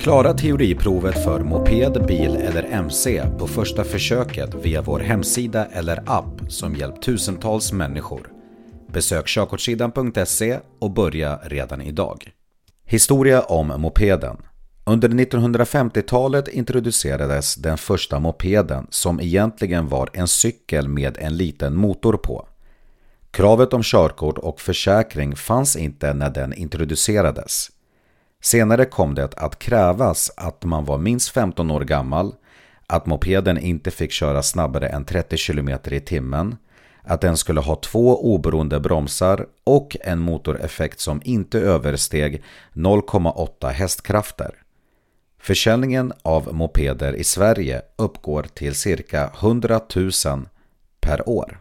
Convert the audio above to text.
Klara teoriprovet för moped, bil eller MC på första försöket via vår hemsida eller app som hjälpt tusentals människor. Besök körkortssidan.se och börja redan idag. Historia om mopeden Under 1950-talet introducerades den första mopeden som egentligen var en cykel med en liten motor på. Kravet om körkort och försäkring fanns inte när den introducerades. Senare kom det att krävas att man var minst 15 år gammal, att mopeden inte fick köra snabbare än 30 km i timmen, att den skulle ha två oberoende bromsar och en motoreffekt som inte översteg 0,8 hästkrafter. Försäljningen av mopeder i Sverige uppgår till cirka 100 000 per år.